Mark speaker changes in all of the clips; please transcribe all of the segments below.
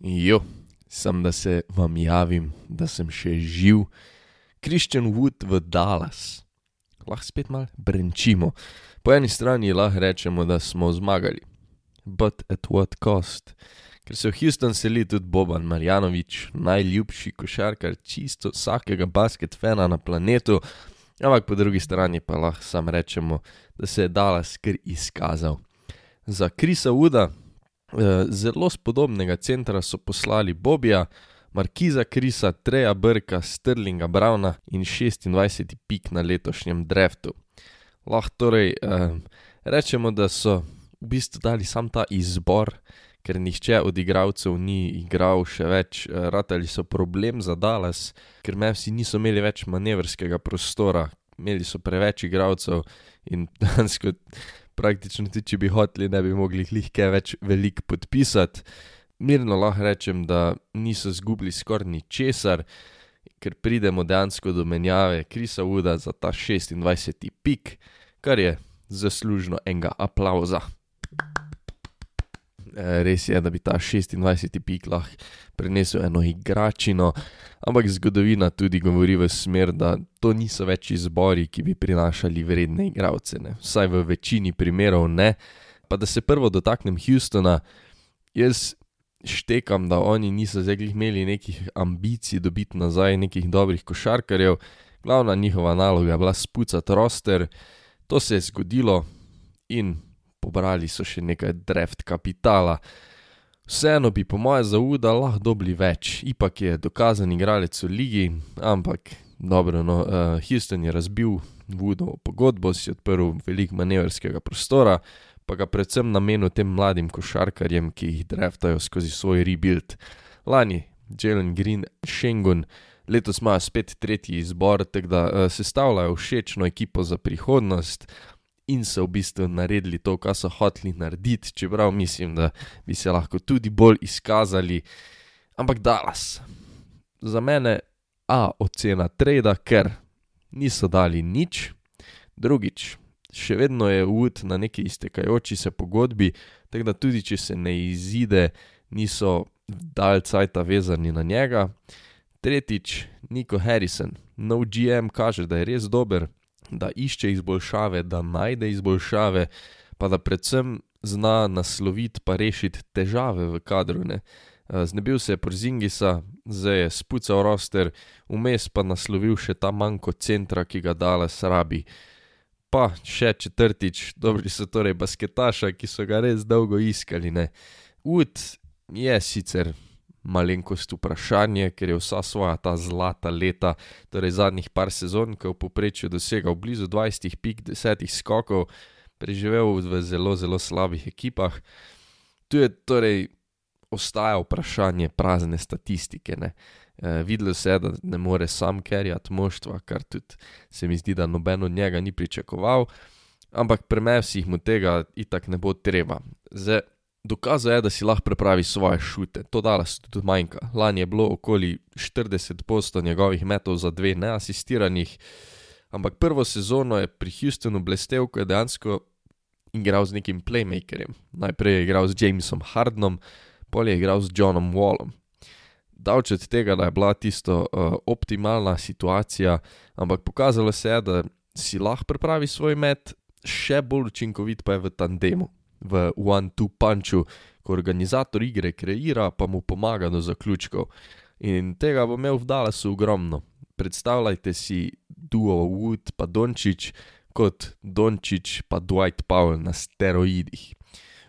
Speaker 1: Jo, sem da se vam javim, da sem še živ. Christian Wood v Dallas. Lahko spet malo brenčimo. Po eni strani lahko rečemo, da smo zmagali. But at what cost? Ker se v Houston seli tudi Boban Marjanovič, najljubši košarkar čisto vsakega basketfana na planetu, ampak po drugi strani pa lahko sam rečemo, da se je Dallas kar izkazal. Za Krisa eh, zelo spodobnega centra, so poslali Bobija, Markiza Krisa, Treja Brka, Sterlinga Brauna in 26 pik na letošnjem draftu. Lahko torej eh, rečemo, da so v bistvu dali sam ta izbor, ker nihče od igralcev ni igral še več, ratali so problem za Dallas, ker Mavsi niso imeli več manevrskega prostora, imeli so preveč igralcev in dejansko praktično tudi, če bi hoteli, ne bi mogli kaj več veliko podpisati. Mirno lahko rečem, da niso zgubili skoraj ničesar, ker pridemo dejansko do menjave Krisa Wooda za ta 26 pik, kar je zaslužno enega aplauza. Res je, da bi ta 26 pik lahko prinesel eno igračino, ampak zgodovina tudi govori v smer, da to niso več izbori, ki bi prinašali vredne igralce, ne, vsaj v večini primerov ne. Pa da se prvo dotaknem Houstona, jaz štekam, da oni niso zdaj glih imeli nekih ambicij dobiti nazaj nekih dobrih košarkarjev, glavna njihova naloga je bila spucati roster, to se je zgodilo in pobrali so še nekaj draft kapitala. Vseeno bi po moje za Wooda lahko dobili več, ipak je dokazan igralec v ligi, ampak dobro, no, uh, Houston je razbil Woodovo pogodbo, si odprl veliko manevrskega prostora, pa ga predvsem namenil tem mladim košarkarjem, ki jih draftajo skozi svoj rebuild. Lani Jalen Green, Schengen, letos imajo spet tretji izbor, tako da uh, sestavljajo všečno ekipo za prihodnost in so v bistvu naredili to, kar so hoteli narediti, čeprav mislim, da bi se lahko tudi bolj izkazali. Ampak Dallas, za mene A ocena trada, ker niso dali nič, drugič, še vedno je Wood na neki iztekajoči se pogodbi, tako da tudi če se ne izide, niso dalj cajta vezani na njega. Tretjič, Nico Harrison, nov GM kaže, da je res dober, da išče izboljšave, da najde izboljšave, pa da predvsem zna nasloviti pa rešiti težave v kadru. Ne. Znebil se je Porzingisa, zdaj je spucal roster, vmes pa naslovil še ta manjko centra, ki ga Dallas rabi. Pa še četrtič, dobri so torej basketaša, ki so ga res dolgo iskali. Ne. Wood je sicer malenkost vprašanje, ker je vsa svoja ta zlata leta, torej zadnjih par sezon, ko je v povprečju dosegal blizu 20 pik, 10 skokov, preživel v zelo, zelo slabih ekipah. Tu je torej ostaja vprašanje prazne statistike. E, videlo se je, da ne more sam kerjati moštva, kar tudi se mi zdi, da noben od njega ni pričakoval, ampak premevsih mu tega itak ne bo treba. Zdaj, Dokazal je, da si lahko pripravi svoje šute, to danes tudi manjka. Lani je bilo okoli 40% njegovih metov za dve neasistiranih, ampak prvo sezono je pri Houstonu blestev, ko je dejansko igral z nekim playmakerjem. Najprej je igral z Jamesom Hardnom, pol je igral z Johnom Wallom. Davč od tega, da je bila tisto uh, optimalna situacija, ampak pokazalo se je, da si lahko pripravi svoj met, še bolj učinkovit pa je v tandemu v one-two punchu, ko organizator igre kreira, pa mu pomaga do zaključkov. In tega bo imel v Dallasu ogromno. Predstavljajte si duo Wood pa Dončić kot Dončić pa Dwight Powell na steroidih.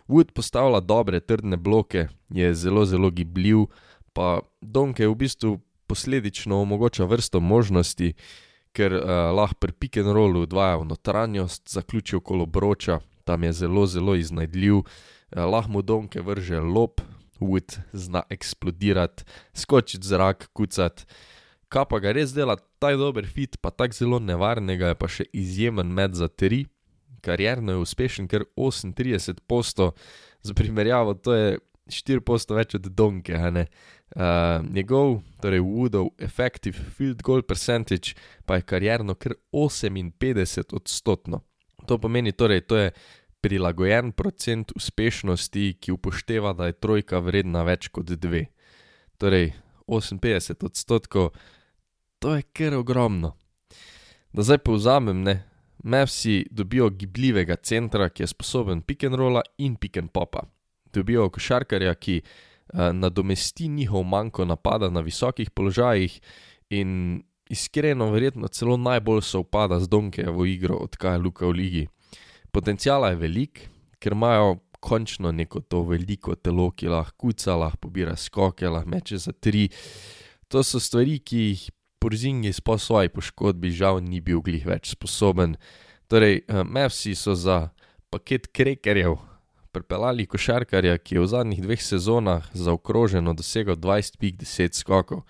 Speaker 1: Wood postavlja dobre trdne bloke, je zelo, zelo gibljiv, pa Donke v bistvu posledično omogoča vrsto možnosti, ker uh, lahko pri pick and rollu dvaja v notranjost, zaključi okolo broča, tam je zelo, zelo iznajdljiv, eh, lahko mu donke vrže lop, wood zna eksplodirati, skočiti zrak, kucati. Kaj pa ga res dela ta dober fit, pa tako zelo nevarnega, je pa še izjemen med za tri, karjerno je uspešen, ker 38 posto, za primerjavo, to je 4 posto več od donke. Uh, njegov, torej Woodov effective field goal percentage, pa je karjerno kar 58 odstotno. To pomeni torej, to je prilagojen procent uspešnosti, ki upošteva, da je trojka vredna več kot dve. Torej, 58 odstotkov, to je kar ogromno. Da zdaj povzamem, ne. Mavsi dobijo gibljivega centra, ki je sposoben pick and rolla in pick and popa. Dobijo košarkarja, ki nadomesti njihov manko napada na visokih položajih, in iskreno verjetno celo najbolj sovpada z Donkejevo igro, odkar je Luka v ligi. Potenciala je veliko, ker imajo končno neko to veliko telo, ki lahko kuca, lahko pobira skoke, lahko meče za tri. To so stvari, ki jih Porzingis po svoji poškodbi žal ni bil glih več sposoben. Torej, Mavsi so za paket krekerjev pripeljali košarkarja, ki je v zadnjih dveh sezonah zaokroženo pik, deset skokov.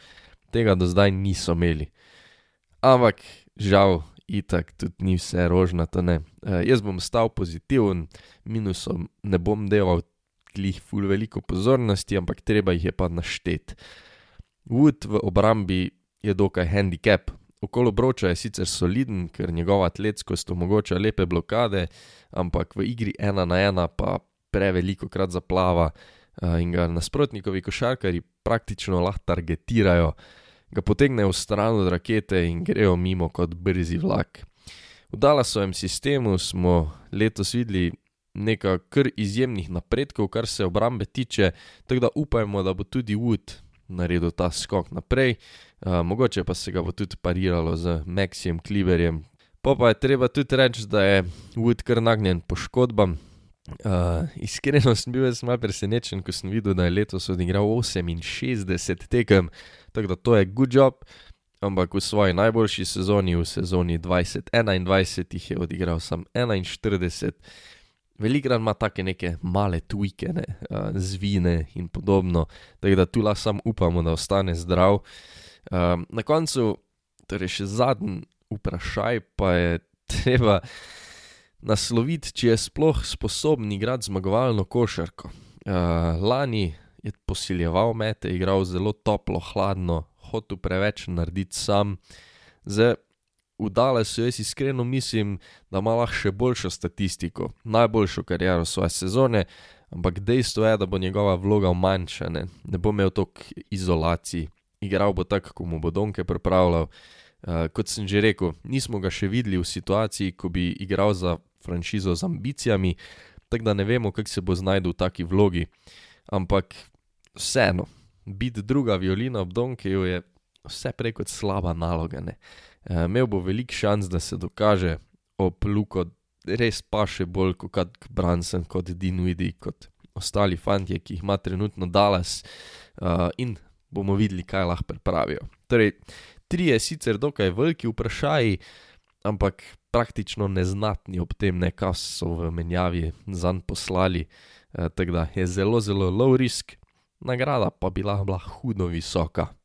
Speaker 1: Tega do zdaj niso imeli. Ampak žal itak tudi ni vse rožnato, ne. jaz bom ostal pozitiven, minusom ne bom delal glih ful veliko pozornosti, ampak treba jih je pa našteti. Wood v obrambi je dokaj hendikep. Okoli obroča je sicer soliden, ker njegova atletskost omogoča lepe blokade, ampak v igri ena na ena pa prevelikokrat zaplava, in ga nasprotnikovi košarkarji praktično lahko targetirajo, ga potegnejo stran od rakete in grejo mimo kot brzi vlak. V Dallasovem sistemu smo letos videli nekaj kar izjemnih napredkov, kar se obrambe tiče, tako da upajmo, da bo tudi Wood naredil ta skok naprej, mogoče pa se ga bo tudi pariralo z Maxijem Kleberjem. Po pa je treba tudi reči, da je Wood kar nagnjen poškodbam. iskreno sem bil jaz malo presenečen, ko sem videl, da je letos odigral oseminšestdeset tekem, tako da to je good job, ampak v svoji najboljši sezoni, v sezoni dvajset enaindvajset, jih je odigral samo enainštirideset. Velikokrat ima take neke male tweake, ne, zvine in podobno, tako da tu lahko samo upamo, da ostane zdrav. na koncu torej še zadnji vprašaj pa je treba nasloviti, če je sploh sposoben igrati zmagovalno košarko. lani je posiljeval mete, igral zelo toplo, hladno, hotel preveč narediti sam. Zdaj v Dallasu jaz iskreno mislim, da ima lahko še boljšo statistiko, najboljšo kariero svoje sezone, ampak dejstvo je, da bo njegova vloga manjša, ne. Ne bo imel toliko izolacij, igral bo tako, ko mu bo Donke pripravljal. kot sem že rekel, nismo ga še videli v situaciji, ko bi igral za franšizo z ambicijami, tako da ne vemo, kako se bo znašel v taki vlogi. Ampak vseeno, biti druga violina ob Donkeju je vse prej kot slaba naloga, ne. imel bo veliko šans, da se dokaže, ob Luko res paše bolj kot kak Brunson, kot Dinwiddie, kot ostali fantje, ki jih ima trenutno Dallas, in bomo videli, kaj lahko pripravijo. Torej trije sicer dokaj veliki vprašaji, ampak praktično neznatni ob tem, ne, ka so v menjavi zanj poslali. Tako da je zelo, zelo low risk, nagrada pa bi lahko bila hudo visoka.